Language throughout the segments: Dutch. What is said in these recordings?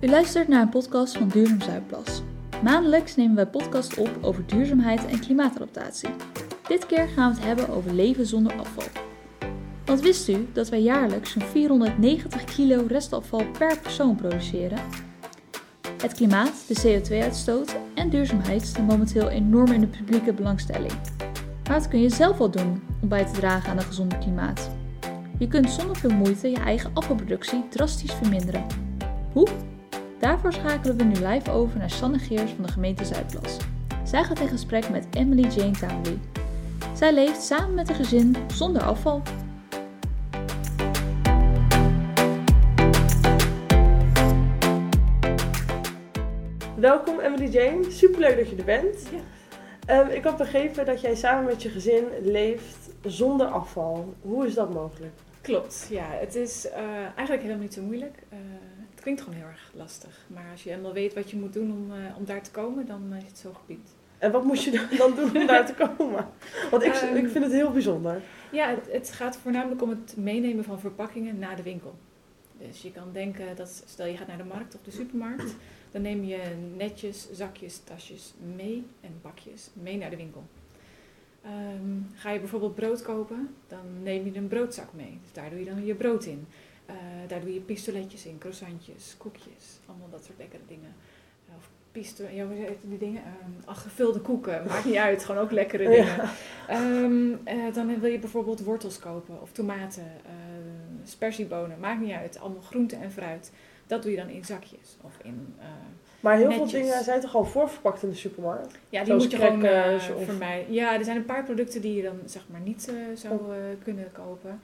U luistert naar een podcast van Duurzaam Zuidplas. Maandelijks nemen wij podcast op over duurzaamheid en klimaatadaptatie. Dit keer gaan we het hebben over leven zonder afval. Want wist u dat wij jaarlijks zo'n 490 kilo restafval per persoon produceren? Het klimaat, de CO2-uitstoot en duurzaamheid staan momenteel enorm in de publieke belangstelling. Maar wat kun je zelf wel doen om bij te dragen aan een gezond klimaat? Je kunt zonder veel moeite je eigen afvalproductie drastisch verminderen. Hoe? Daarvoor schakelen we nu live over naar Sanne Geers van de gemeente Zuidplas. Zij gaat in gesprek met Emily Jane Townley. Zij leeft samen met haar gezin zonder afval. Welkom Emily Jane, superleuk dat je er bent. Ja. Ehm, ik had begrepen dat jij samen met je gezin leeft zonder afval. Hoe is dat mogelijk? Klopt, ja. Het is eh, eigenlijk helemaal niet zo moeilijk. Eh, klinkt gewoon heel erg lastig. Maar als je helemaal weet wat je moet doen om, eh, om daar te komen, dan is het zo gebied. En wat moet je dan doen om daar te komen? Want ik, Ehm, ik vind het heel bijzonder. Ja, het, het gaat voornamelijk om het meenemen van verpakkingen naar de winkel. Dus je kan denken dat, stel je gaat naar de markt of de supermarkt, dan neem je netjes zakjes, tasjes mee en bakjes mee naar de winkel. Ehm, ga je bijvoorbeeld brood kopen, dan neem je een broodzak mee. Dus daar doe je dan je brood in. Eh, daar doe je pistoletjes in, croissantjes, koekjes, allemaal dat soort lekkere dingen. Eh, Of pisto ja, hoe heet die dingen? Ehm, ach, gevulde koeken, maakt niet uit, gewoon ook lekkere dingen. Ja. Ehm, eh, dan wil je bijvoorbeeld wortels kopen of tomaten, spersiebonen, maakt niet uit. Allemaal groente en fruit. Dat doe je dan in zakjes of in... Maar heel netjes. veel dingen zijn toch al voorverpakt in de supermarkt? ja, die Zoals moet je gewoon of- vermijden. Ja, er zijn een paar producten die je dan zeg maar niet zou eh, kunnen kopen.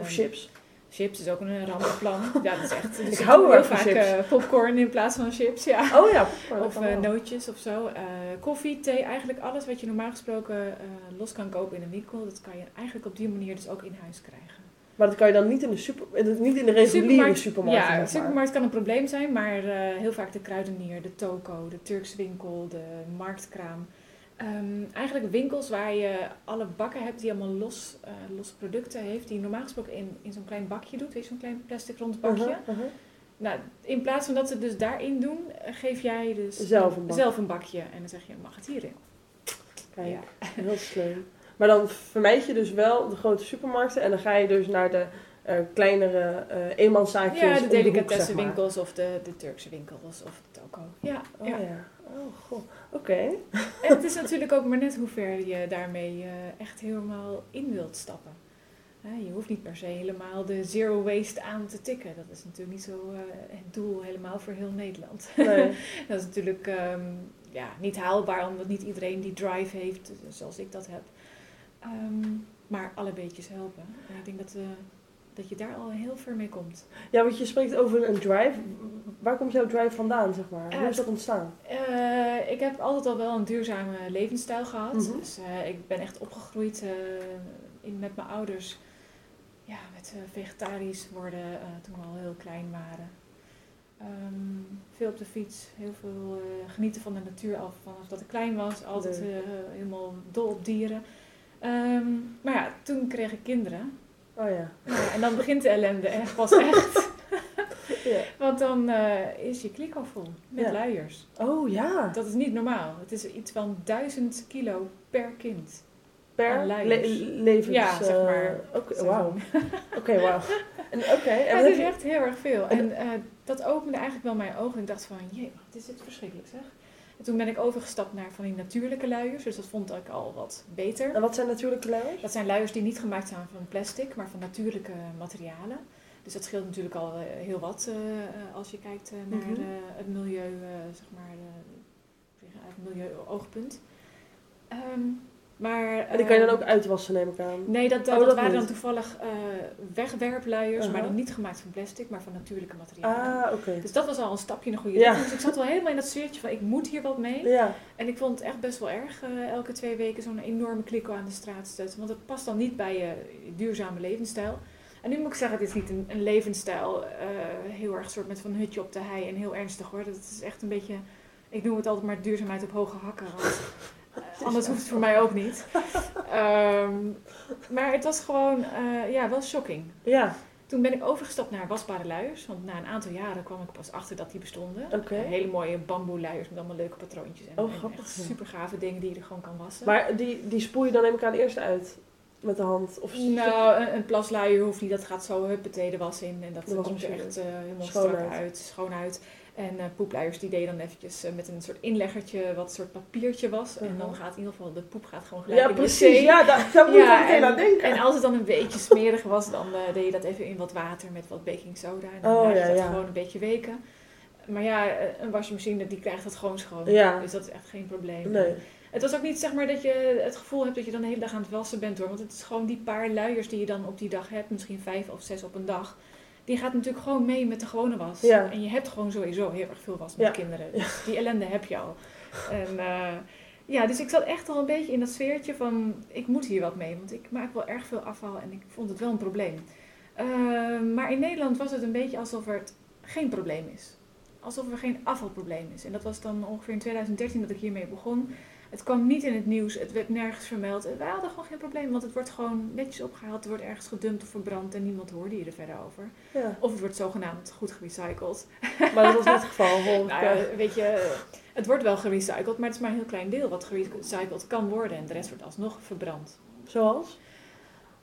Of Ehm, chips? Chips is ook een rampenplan. ja, dat is echt. Ik hou heel vaak eh, popcorn in plaats van chips. Ja. Oh ja, popcorn, Of eh, nootjes of zo. Eh, koffie, thee, eigenlijk alles wat je normaal gesproken los kan kopen in een winkel, dat kan je eigenlijk op die manier dus ook in huis krijgen. Maar dat kan je dan niet in de, super, niet in de reguliere supermarkt. ja, de supermarkt kan een probleem zijn, maar heel vaak de kruidenier, de toko, de Turkse winkel, de marktkraam. Ehm, eigenlijk winkels waar je alle bakken hebt die allemaal los, eh losse producten heeft, die je normaal gesproken in, in zo'n klein bakje doet, weet je, zo'n klein plastic rond bakje. Uh-huh, uh-huh. Nou, in plaats van dat ze het dus daarin doen, eh, geef jij dus Zelf een bak. zelf een bakje en dan zeg je, mag het hierin? Kijk, Ja. heel slim. Maar dan vermijd je dus wel de grote supermarkten en dan ga je dus naar de eh, kleinere eh eenmanszaakjes Ja, de hoek, zeg maar. delicatessenwinkels of de, de Turkse winkels of de toko. Ja, Oh ja. ja. Oh, goh. Oké. En het is natuurlijk ook maar net hoe ver je daarmee eh, echt helemaal in wilt stappen. Je hoeft niet per se helemaal de zero waste aan te tikken. Dat is natuurlijk niet zo eh, het doel helemaal voor heel Nederland. Nee. dat is natuurlijk ehm, ja, niet haalbaar, omdat niet iedereen die drive heeft eh, zoals ik dat heb. Ehm, maar alle beetjes helpen. En ik denk dat, eh, dat je daar al heel ver mee komt. Ja, want je spreekt over een drive. Waar komt jouw drive vandaan, zeg maar? Hoe is dat ontstaan? Eh, ik heb altijd al wel een duurzame levensstijl gehad. Mhm. Dus eh, ik ben echt opgegroeid eh, in, met mijn ouders. Ja, met vegetarisch worden toen we al heel klein waren. Ehm, veel op de fiets, heel veel genieten van de natuur af vanaf dat ik klein was. Altijd helemaal dol op dieren. Ehm, maar ja, toen kreeg ik kinderen. Oh ja. Ja, en dan begint de ellende echt pas echt. ja. Want dan eh, is je kliko vol met Ja. luiers. Oh ja. Dat is niet normaal. Het is iets van 1000 kilo per kind. Per le- levens... Ja, zeg eh, maar. Oké, wauw. Oké, wauw. En Oké. en het is echt heel erg veel. En- En eh, dat opende eigenlijk wel mijn ogen. Ik dacht van, jee, wat is dit verschrikkelijk zeg. En toen ben ik overgestapt naar van die natuurlijke luiers. Dus dat vond ik al wat beter. En wat zijn natuurlijke luiers? Dat zijn luiers die niet gemaakt zijn van plastic, maar van natuurlijke materialen. Dus dat scheelt natuurlijk al eh, heel wat eh, eh, als je kijkt naar Mhm. het milieu, zeg maar, uit het milieu-oogpunt. Ehm, maar, En die kan je dan ehm, ook uitwassen, neem ik aan. Nee, dat, dat, Oh, dat dat waren dan toevallig eh, wegwerpluiers, maar Uh-huh. dan niet gemaakt van plastic, maar van natuurlijke materialen. Ah, oké. Dus dat was al een stapje in de goede Ja. richting. Dus ik zat wel helemaal in dat sfeertje van ik moet hier wat mee. Ja. En ik vond het echt best wel erg eh, elke twee weken zo'n enorme kliko aan de straat zetten. Want het past dan niet bij je duurzame levensstijl. En nu moet ik zeggen, het is niet een, een levensstijl eh, heel erg soort met van hutje op de hei en heel ernstig hoor. Dat is echt een beetje, ik noem het altijd maar duurzaamheid op hoge hakken. Want, eh, anders hoeft het voor mij ook niet. Ehm, maar het was gewoon, eh, ja, wel shocking. Ja. Toen ben ik overgestapt naar wasbare luiers. Want na een aantal jaren kwam ik pas achter dat die bestonden. Oké. Eh, hele mooie bamboe luiers met allemaal leuke patroontjes. En, Oh, grappig, super gave dingen die je er gewoon kan wassen. Maar die, die spoel je dan neem ik aan eerst uit met de hand? Of Nou, een, een plasluier hoeft niet. Dat gaat zo huppatee de was in. En dat De komt er echt eh, helemaal Schoon strak uit. Schoon uit. En eh, poepluiers die deed je dan eventjes eh, met een soort inleggertje, wat een soort papiertje was. En dan Mhm. gaat in ieder geval, de poep gaat gewoon gelijk Ja, in de precies. wc. Ja, daar, daar moet Ja, ik meteen en- aan denken. En als het dan een beetje smerig was, dan eh, deed je dat even in wat water met wat baking soda. En dan Oh, laat je ja, dat ja. gewoon een beetje weken. Maar ja, een wasmachine die krijgt dat gewoon schoon. Ja. Dus dat is echt geen probleem. Nee. Het was ook niet zeg maar dat je het gevoel hebt dat je dan de hele dag aan het wassen bent hoor. Want het is gewoon die paar luiers die je dan op die dag hebt, misschien vijf of zes op een dag. Die gaat natuurlijk gewoon mee met de gewone was. Ja. En je hebt gewoon sowieso heel erg veel was met Ja. kinderen. Dus die ellende heb je al. En eh, ja, dus ik zat echt al een beetje in dat sfeertje van ik moet hier wat mee. Want ik maak wel erg veel afval en ik vond het wel een probleem. Eh, maar in Nederland was het een beetje alsof er het geen probleem is. Alsof er geen afvalprobleem is. En dat was dan ongeveer in 2013 dat ik hiermee begon. Het kwam niet in het nieuws, het werd nergens vermeld. En Wij hadden gewoon geen probleem, want het wordt gewoon netjes opgehaald. Het wordt ergens gedumpt of verbrand en niemand hoorde hier er verder over. Ja. Of het wordt zogenaamd goed gerecycled. Maar dat was niet het geval. Nou eh. ja, weet je, het wordt wel gerecycled, maar het is maar een heel klein deel wat gerecycled kan worden. En de rest wordt alsnog verbrand. Zoals?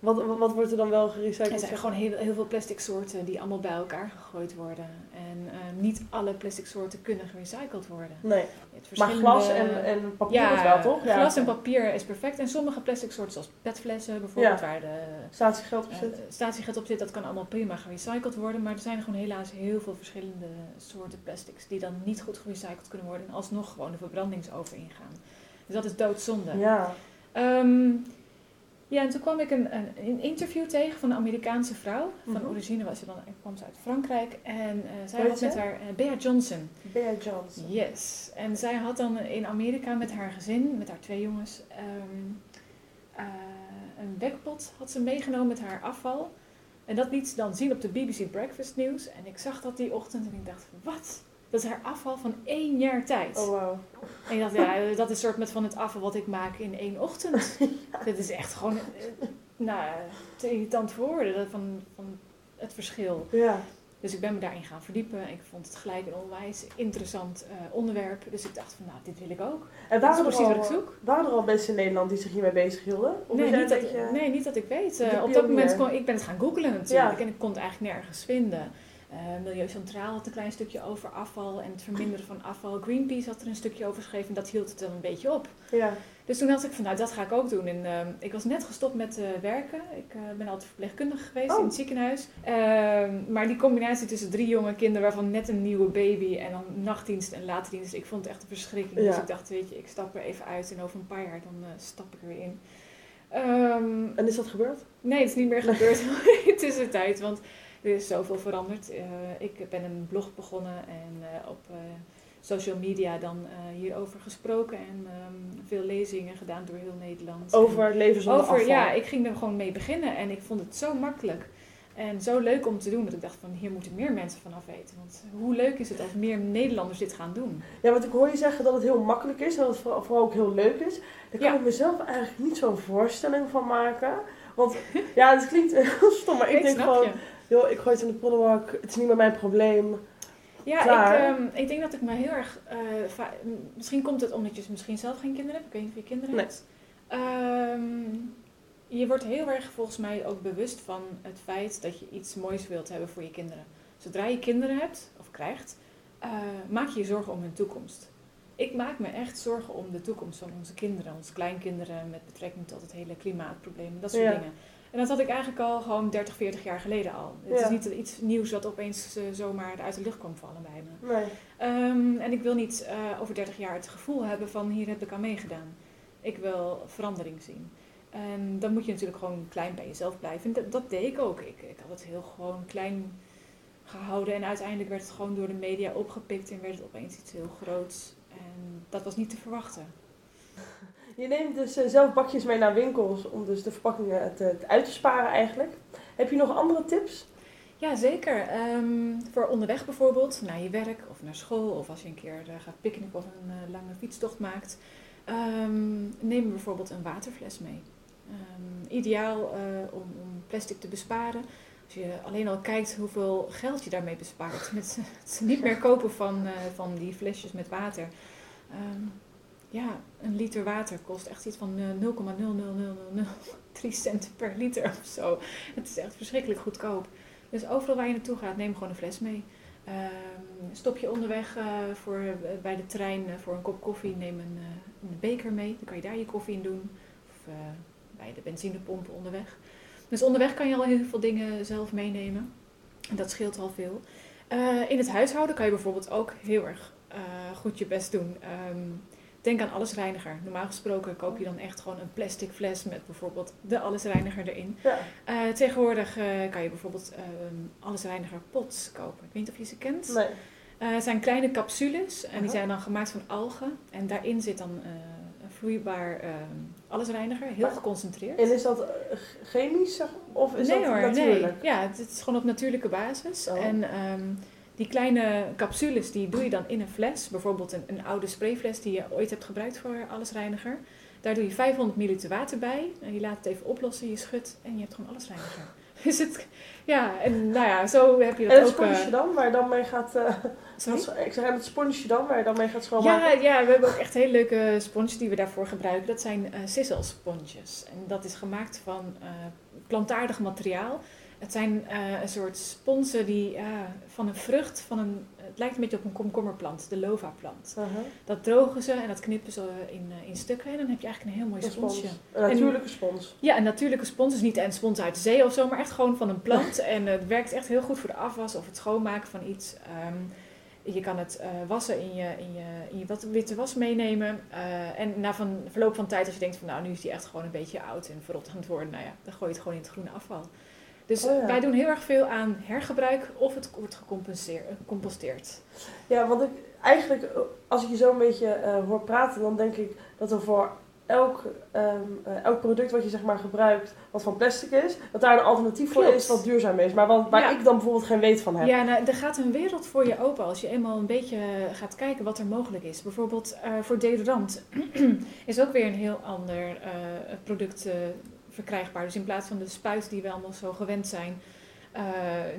Wat, wat, wordt er dan wel gerecycled? Er zijn gewoon heel, heel veel plastic soorten die allemaal bij elkaar gegooid worden. En eh, niet alle plastic soorten kunnen gerecycled worden. Nee, maar glas en, en papier ja, is wel, toch? glas en papier is perfect. En sommige plastic soorten, zoals petflessen bijvoorbeeld, Ja. waar de Statiegeld op eh, zit. statiegeld op zit, dat kan allemaal prima gerecycled worden. Maar er zijn gewoon helaas heel veel verschillende soorten plastics die dan niet goed gerecycled kunnen worden en alsnog gewoon de verbrandingsover ingaan. Dus dat is doodzonde. Ja. Ehm, ja, en toen kwam ik een, een, een interview tegen van een Amerikaanse vrouw. Van Mhm. origine was ze dan, kwam ze uit Frankrijk. En eh, zij had met haar, uh, Bea Johnson. Bea Johnson. Yes. En zij had dan in Amerika met haar gezin, met haar twee jongens, ehm, eh, een wekpot had ze meegenomen met haar afval. En dat liet ze dan zien op de BBC Breakfast News. En ik zag dat die ochtend en ik dacht, wat? Dat is haar afval van één jaar tijd. Oh, wauw. En ik dacht, ja, dat is soort met van het afval wat ik maak in één ochtend. Dit is echt gewoon, eh, nou, te irritant voor woorden dat van, van het verschil. Ja. Dus ik ben me daarin gaan verdiepen. Ik vond het gelijk een onwijs interessant eh, onderwerp. Dus ik dacht van, nou, dit wil ik ook. En Dat waren er, precies wat ik al, zoek. waren er al mensen in Nederland die zich hiermee bezighielden? Of Nee niet, dat, beetje- nee, niet dat ik weet. Eh, op dat moment kon ik ben het gaan googlen natuurlijk. Ja. En ik kon het eigenlijk nergens vinden. Eh, Milieu Centraal had een klein stukje over afval en het verminderen van afval. Greenpeace had er een stukje over geschreven en dat hield het dan een beetje op. Ja. Dus toen dacht ik van nou, dat ga ik ook doen. En ehm, ik was net gestopt met eh, werken. Ik eh, ben altijd verpleegkundige geweest Oh. in het ziekenhuis. Ehm, maar die combinatie tussen drie jonge kinderen, waarvan net een nieuwe baby en dan nachtdienst en laaddienst, ik vond het echt een verschrikking. Ja. Dus ik dacht, weet je, ik stap er even uit en over een paar jaar dan stap ik er weer in. Ehm, En is dat gebeurd? Nee, het is niet meer gebeurd in de tussentijd, want er is zoveel veranderd. Eh, ik ben een blog begonnen en eh, op eh, social media dan hierover gesproken en ehm, veel lezingen gedaan door heel Nederland. Over het leven zonder Over, afval. ja, ik ging er gewoon mee beginnen en ik vond het zo makkelijk. En zo leuk om te doen, dat ik dacht van hier moeten meer mensen vanaf weten. Want hoe leuk is het als meer Nederlanders dit gaan doen? Ja, want ik hoor je zeggen dat het heel makkelijk is, dat het vooral, ook heel leuk is. Daar kan Ja. ik mezelf eigenlijk niet zo'n voorstelling van maken. Want ja, het klinkt heel stom, maar ik, denk gewoon, je. Joh, ik gooi het in de prullenbak, het is niet meer mijn probleem. Ja, Klaar. ik, ehm, ik denk dat ik me heel erg. eh, misschien komt het omdat je misschien zelf geen kinderen hebt. Ik weet niet of je kinderen Nee. hebt. Ehm, je wordt heel erg volgens mij ook bewust van het feit dat je iets moois wilt hebben voor je kinderen. Zodra je kinderen hebt of krijgt, eh, maak je je zorgen om hun toekomst. Ik maak me echt zorgen om de toekomst van onze kinderen, onze kleinkinderen, met betrekking tot het hele klimaatprobleem, dat soort Ja. dingen. En dat had ik eigenlijk al gewoon 30, 40 jaar geleden al. Het Ja. is niet iets nieuws wat opeens eh, zomaar uit de lucht kwam vallen bij me. Nee. Ehm, en ik wil niet eh, over 30 jaar het gevoel hebben van hier heb ik aan meegedaan. Ik wil verandering zien. En dan moet je natuurlijk gewoon klein bij jezelf blijven. En dat, dat deed ik ook. Ik, ik had het heel gewoon klein gehouden. En uiteindelijk werd het gewoon door de media opgepikt en werd het opeens iets heel groots. En dat was niet te verwachten. Je neemt dus eh, zelf bakjes mee naar winkels om dus de verpakkingen te, te uit te sparen eigenlijk. Heb je nog andere tips? Ja, zeker. Ehm, voor onderweg bijvoorbeeld, naar je werk of naar school, of als je een keer eh, gaat picknicken of een eh, lange fietstocht maakt, ehm, neem bijvoorbeeld een waterfles mee. Ehm, ideaal eh, om, om plastic te besparen. Als je alleen al kijkt hoeveel geld je daarmee bespaart. Met het niet meer kopen van, eh, van die flesjes met water. Ja, een liter water kost echt iets van eh, 0,00003 cent per liter of zo. Het is echt verschrikkelijk goedkoop. Dus overal waar je naartoe gaat, neem gewoon een fles mee. Ehm, stop je onderweg eh, voor, eh, bij de trein eh, voor een kop koffie, neem een, eh, een beker mee. Dan kan je daar je koffie in doen. Of eh, bij de benzinepomp onderweg. Dus onderweg kan je al heel veel dingen zelf meenemen. En dat scheelt al veel. Eh, in het huishouden kan je bijvoorbeeld ook heel erg eh, goed je best doen. Ehm, denk aan allesreiniger. Normaal gesproken koop je dan echt gewoon een plastic fles met bijvoorbeeld de allesreiniger erin. Ja. Eh, tegenwoordig eh, kan je bijvoorbeeld ehm allesreiniger pots kopen. Ik weet niet of je ze kent. Nee. Eh, het zijn kleine capsules en die zijn dan gemaakt van algen. En daarin zit dan een vloeibaar ehm, allesreiniger, heel Maar- geconcentreerd. En is dat ch- chemisch of is nee dat hoor, natuurlijk? nee. Ja, het, het is gewoon op natuurlijke basis. Oh. En ehm, die kleine capsules die doe je dan in een fles. Bijvoorbeeld een, een oude sprayfles die je ooit hebt gebruikt voor allesreiniger. Daar doe je 500 milliliter water bij. En je laat het even oplossen, je schudt en je hebt gewoon allesreiniger. Dus het, ja, en nou ja, zo heb je dat En het ook... eh, sponsje dan, waar je dan mee gaat... eh, ik zeg, en het sponsje dan, waar je dan mee gaat schoonmaken? Ja, ja, we hebben ook echt hele leuke sponsjes die we daarvoor gebruiken. Dat zijn eh sissel sponsjes. En dat is gemaakt van eh, plantaardig materiaal. Het zijn eh, een soort sponsen die van een vrucht, van een, het lijkt een beetje op een komkommerplant, de lova-plant. Uh-huh. Dat drogen ze en dat knippen ze in, eh, in stukken en dan heb je eigenlijk een heel mooi Een spons. sponsje. Een natuurlijke spons. Ja, een natuurlijke spons. Dus niet een spons uit de zee of zo, maar echt gewoon van een plant. En het werkt echt heel goed voor de afwas of het schoonmaken van iets. Ehm, je kan het eh, wassen in je, in je, in je wat, witte was meenemen. Eh, en na van verloop van tijd, als je denkt van nou, nu is die echt gewoon een beetje oud en verrot aan het worden. Nou ja, dan gooi je het gewoon in het groene afval. Dus Oh ja. wij doen heel erg veel aan hergebruik of het wordt gecomposteerd. Ja, want ik eigenlijk, eh, als ik je zo een beetje eh, hoor praten, dan denk ik dat er voor elk, ehm, eh, elk product wat je zeg maar gebruikt, wat van plastic is, dat daar een alternatief voor is wat duurzaam is. Maar wat, waar Ja. ik dan bijvoorbeeld geen weet van heb. Ja, nou, er gaat een wereld voor je open als je eenmaal een beetje gaat kijken wat er mogelijk is. Bijvoorbeeld voor deodorant is ook weer een heel ander product verkrijgbaar. Dus in plaats van de spuit die we allemaal zo gewend zijn. eh,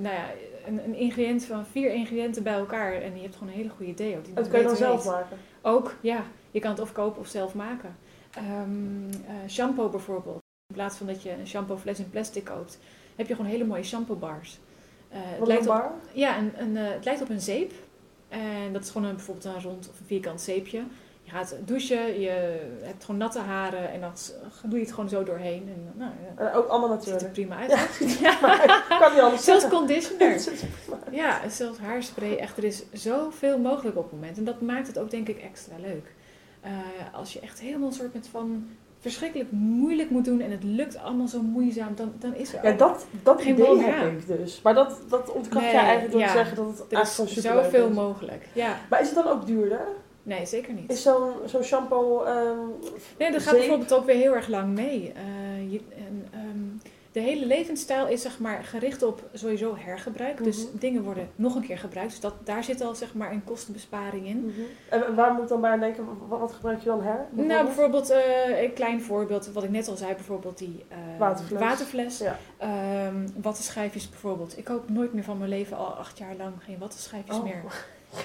nou ja, een, een ingrediënt van vier ingrediënten bij elkaar en je hebt gewoon een hele goede deo. Die dat kun je dan zelf maken. Ook, ja. Je kan het of kopen of zelf maken. Ehm, eh, shampoo bijvoorbeeld. In plaats van dat je een shampoofles in plastic koopt, heb je gewoon hele mooie shampoo bars. Eh, het lijkt op ja, een, een, het lijkt op een zeep. En dat is gewoon een, bijvoorbeeld een rond of een vierkant zeepje. Gaat douchen, je hebt gewoon natte haren en dan doe je het gewoon zo doorheen. En nou, ja, En ook allemaal het ziet er natuurlijk. prima uit. Ja. Kan niet anders Zelfs conditioner. Ja, zelfs haarspray. Echt, er is zoveel mogelijk op het moment. En dat maakt het ook denk ik extra leuk. Eh, als je echt helemaal een soort van verschrikkelijk moeilijk moet doen en het lukt allemaal zo moeizaam, dan, dan is er Ja, ook- dat, dat Geen idee heb ik dus. Maar dat, dat ontkracht Nee, jij eigenlijk door ja. te zeggen dat het er is zoveel is. mogelijk. Ja, Maar is het dan ook duurder? Nee, zeker niet. Is zo'n zo'n shampoo... ehm, Nee, dat gaat bijvoorbeeld ook weer heel erg lang mee. Eh, je, en, ehm, de hele levensstijl is zeg maar gericht op sowieso hergebruik. Dus Mhm. dingen worden nog een keer gebruikt. Dus dat, daar zit al zeg maar een kostenbesparing in. Mhm. En waar moet ik dan bij denken? Wat, wat gebruik je dan her? Nou, bijvoorbeeld eh, een klein voorbeeld, wat ik net al zei, bijvoorbeeld die eh, Waterfles. waterfles. Ja. Ehm, wattenschijfjes bijvoorbeeld. Ik koop nooit meer van mijn leven al acht jaar lang geen wattenschijfjes Oh. meer.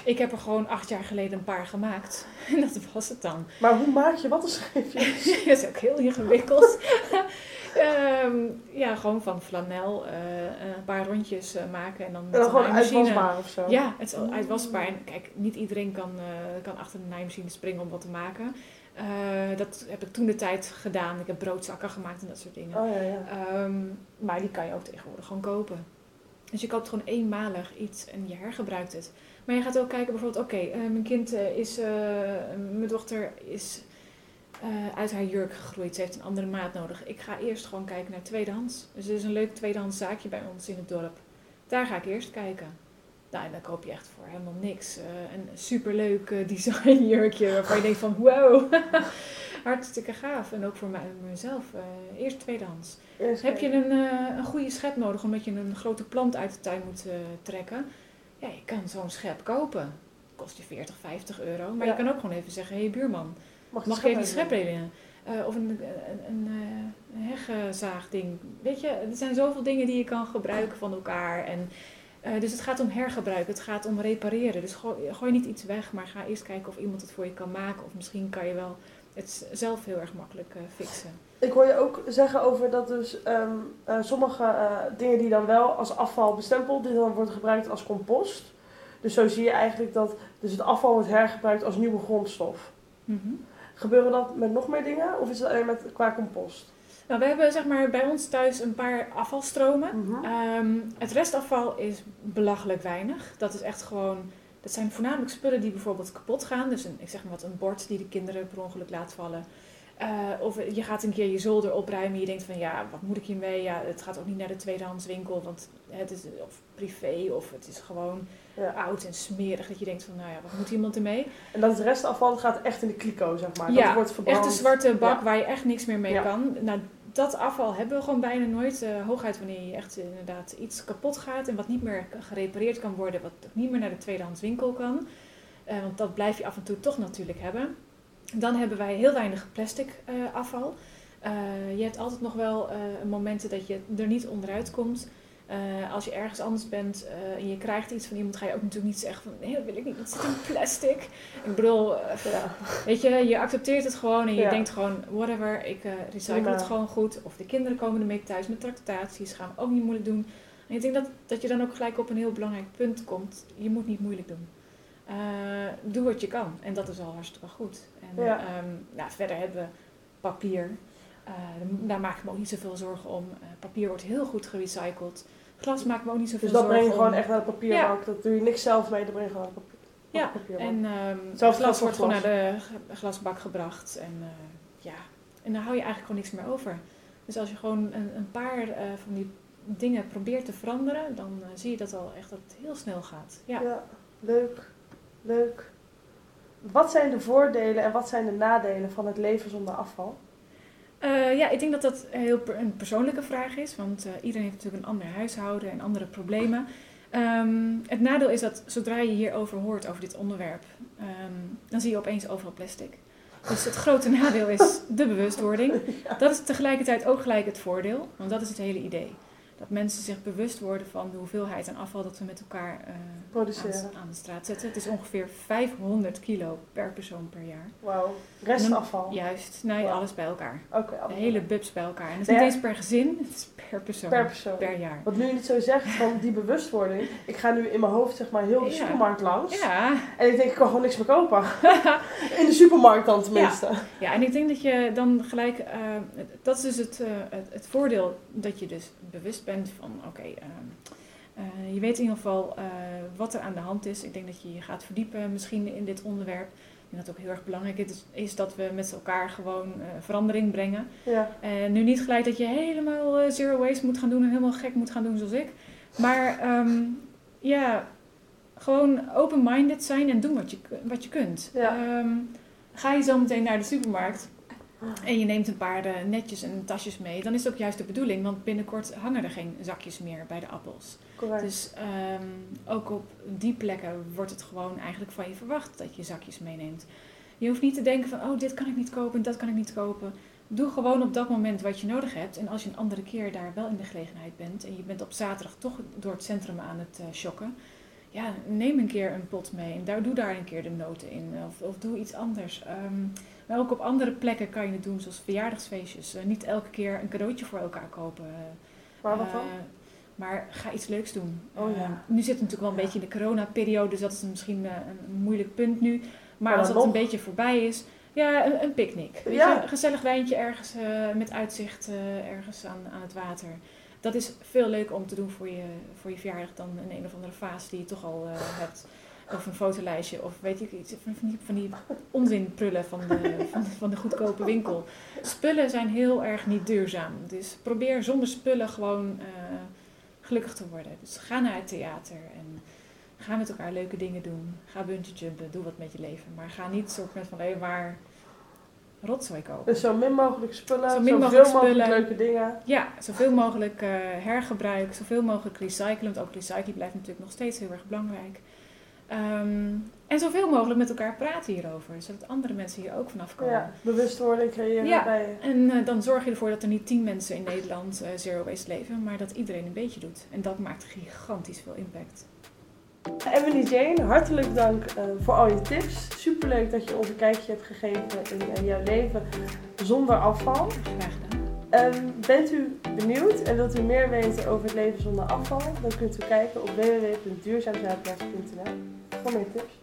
Ik heb er gewoon acht jaar geleden een paar gemaakt. En dat was het dan. Maar hoe maak je wattenschijfjes? dat is ook heel ingewikkeld. Ehm, ja, gewoon van flanel eh, een paar rondjes eh, maken en dan met en dan gewoon uitwasbaar of zo? Ja, het is Mm. uitwasbaar. En kijk, niet iedereen kan, eh, kan achter de naaimachine springen om wat te maken. Dat heb ik toen de tijd gedaan. Ik heb broodzakken gemaakt en dat soort dingen. Oh ja, ja. Ehm, maar die kan je ook tegenwoordig gewoon kopen. Dus je koopt gewoon eenmalig iets en je hergebruikt het. Maar je gaat ook kijken bijvoorbeeld, oké, eh, mijn kind eh, is, eh, mijn dochter is uit haar jurk gegroeid. Ze heeft een andere maat nodig. Ik ga eerst gewoon kijken naar tweedehands. Dus er is een leuk tweedehands zaakje bij ons in het dorp. Daar ga ik eerst kijken. Nou, en dan koop je echt voor helemaal niks. een superleuk eh, designjurkje waarvan je denkt van wow, hartstikke gaaf. En ook voor mij, mezelf, eerst tweedehands. Heb je een, een goede schep nodig omdat je een grote plant uit de tuin moet trekken? Ja, je kan zo'n schep kopen. Kost je 40, 50 euro. Maar Ja. je kan ook gewoon even zeggen, hé hey, buurman, Mag, mag even die schep schep lenen? Eh, of een, een, een, eh, een heggenzaagding. Weet je, er zijn zoveel dingen die je kan gebruiken van elkaar. En, eh, dus het gaat om hergebruik, het gaat om repareren. Dus gooi, gooi niet iets weg, maar ga eerst kijken of iemand het voor je kan maken. Of misschien kan je wel het zelf heel erg makkelijk fixen. Ik hoor je ook zeggen over dat dus ehm, eh, sommige eh, dingen die dan wel als afval bestempeld, die dan worden gebruikt als compost. Dus zo zie je eigenlijk dat dus het afval wordt hergebruikt als nieuwe grondstof. Gebeuren dat met nog meer dingen of is het alleen met qua compost? Nou, we hebben zeg maar bij ons thuis een paar afvalstromen. Mhm. Ehm, het restafval is belachelijk weinig. Dat is echt gewoon. Dat zijn voornamelijk spullen die bijvoorbeeld kapot gaan. Dus een, ik zeg maar wat, een bord die de kinderen per ongeluk laat vallen. Eh, of je gaat een keer je zolder opruimen en je denkt van ja, wat moet ik hiermee? Ja, het gaat ook niet naar de tweedehandswinkel, want het is of privé of het is gewoon Ja. oud en smerig. Dat je denkt van nou ja, wat moet iemand ermee? En dat het restafval dat gaat echt in de kliko, zeg maar. Ja, dat wordt verbrand. Echt een zwarte bak Ja. waar je echt niks meer mee kan. Nou, dat afval hebben we gewoon bijna nooit. eh, hooguit wanneer je echt inderdaad iets kapot gaat en wat niet meer gerepareerd kan worden, wat niet meer naar de tweedehands winkel kan. Eh, want dat blijf je af en toe toch natuurlijk hebben. Dan hebben wij heel weinig plastic eh, afval. Eh, je hebt altijd nog wel eh, momenten dat je er niet onderuit komt. Als je ergens anders bent en je krijgt iets van iemand, ga je ook natuurlijk niet zeggen van nee, dat wil ik niet, dat zit in plastic. Ik bedoel, Ja. Weet je, je accepteert het gewoon en je Ja. denkt gewoon, whatever, ik recycle het gewoon goed. Of de kinderen komen ermee thuis met tractaties, gaan we ook niet moeilijk doen. En ik denk dat, dat je dan ook gelijk op een heel belangrijk punt komt. Je moet niet moeilijk doen. Eh, doe wat je kan. En dat is al hartstikke goed. En Ja. ehm, nou, verder hebben we papier. Eh, daar maak ik me ook niet zoveel zorgen om. Eh, papier wordt heel goed gerecycled. Glas maak ik me ook niet zoveel Dus dat zorgen breng je gewoon om. echt naar de papierbak. Dat doe je niks zelf mee, dat breng je gewoon naar de papier- Ja, de papierbak. En het Zelfs glas wordt gewoon naar de glasbak gebracht. En ja, en dan hou je eigenlijk gewoon niks meer over. Dus als je gewoon een, een paar van die dingen probeert te veranderen, dan zie je dat al echt dat het heel snel gaat. Ja. Ja, leuk. Leuk. Wat zijn de voordelen en wat zijn de nadelen van het leven zonder afval? Eh, ja, ik denk dat dat heel per- een persoonlijke vraag is, want eh, iedereen heeft natuurlijk een ander huishouden en andere problemen. Ehm, het nadeel is dat zodra je hierover hoort, over dit onderwerp, ehm, dan zie je opeens overal plastic. Dus het grote nadeel is de bewustwording. Dat is tegelijkertijd ook gelijk het voordeel, want dat is het hele idee. Dat mensen zich bewust worden van de hoeveelheid aan afval dat we met elkaar eh, aan, Produceren. aan de straat zetten. Het is ongeveer 500 kilo per persoon per jaar. Wauw. Restafval. Juist, nee, alles bij elkaar. Oké. De allemaal. hele bubs bij elkaar. En dat is Ja. niet eens per gezin, het is per persoon. Per persoon. per jaar. Wat nu je het zo zegt van die bewustwording. Ik ga nu in mijn hoofd zeg maar heel de Ja. supermarkt langs. Ja. En ik denk ik kan gewoon niks meer kopen. In de supermarkt dan tenminste. ja, en ik denk dat je dan gelijk, eh, dat is dus het, eh, het, het voordeel dat je dus bewust bent van, oké, ehm, eh, je weet in ieder geval eh, wat er aan de hand is. Ik denk dat je je gaat verdiepen misschien in dit onderwerp. Denk dat ook heel erg belangrijk is, is dat we met elkaar gewoon eh, verandering brengen. Ja. En nu niet gelijk dat je helemaal zero waste moet gaan doen en helemaal gek moet gaan doen zoals ik. Maar ehm, ja, gewoon open-minded zijn en doen wat je, wat je kunt. Ja. Ehm, ga je zo meteen naar de supermarkt en je neemt een paar eh, netjes en tasjes mee, dan is het ook juist de bedoeling, want binnenkort hangen er geen zakjes meer bij de appels. Correct. Dus ehm, ook op die plekken wordt het gewoon eigenlijk van je verwacht dat je zakjes meeneemt. Je hoeft niet te denken van, oh, dit kan ik niet kopen, dat kan ik niet kopen. Doe gewoon op dat moment wat je nodig hebt. En als je een andere keer daar wel in de gelegenheid bent en je bent op zaterdag toch door het centrum aan het shocken, ja, neem een keer een pot mee en daar, doe daar een keer de noten in. Of, of doe iets anders. Ehm, maar ook op andere plekken kan je het doen, zoals verjaardagsfeestjes. Eh, niet elke keer een cadeautje voor elkaar kopen. maar wat dan? Eh, maar ga iets leuks doen. Oh ja. Eh, nu zit het natuurlijk wel een Ja. beetje in de coronaperiode, dus dat is misschien eh, een moeilijk punt nu. Maar, Maar als dat een beetje voorbij is, ja, een, een picknick. Ja. een gezellig wijntje ergens eh, met uitzicht eh, ergens aan, aan het water. Dat is veel leuker om te doen voor je, voor je verjaardag dan een een of andere vaas die je toch al eh, hebt. Of een fotolijstje, of weet ik iets, van die, van die onzinprullen van de, van, van de goedkope winkel. Spullen zijn heel erg niet duurzaam. Dus probeer zonder spullen gewoon eh, gelukkig te worden. Dus ga naar het theater en ga met elkaar leuke dingen doen. Ga bungee jumpen, doe wat met je leven. Maar ga niet soort met van alleen maar rotzooi kopen. Dus zo min mogelijk spullen, Zo min zoveel mogelijk leuke dingen. Ja, zoveel mogelijk eh, hergebruik, zoveel mogelijk recyclen. Want ook recyclen blijft natuurlijk nog steeds heel erg belangrijk. Ehm, en zoveel mogelijk met elkaar praten hierover, zodat andere mensen hier ook vanaf komen. Ja, bewustwording creëren Ja. bij En eh, dan zorg je ervoor dat er niet tien mensen in Nederland eh, zero waste leven, maar dat iedereen een beetje doet. En dat maakt gigantisch veel impact. Emily Jane, hartelijk dank eh, voor al je tips. Superleuk dat je ons een kijkje hebt gegeven in jouw leven zonder afval. Graag gedaan. Ehm, bent u benieuwd en wilt u meer weten over het leven zonder afval? Dan kunt u kijken op www.duurzaamzuidplas.nl voor meer tips.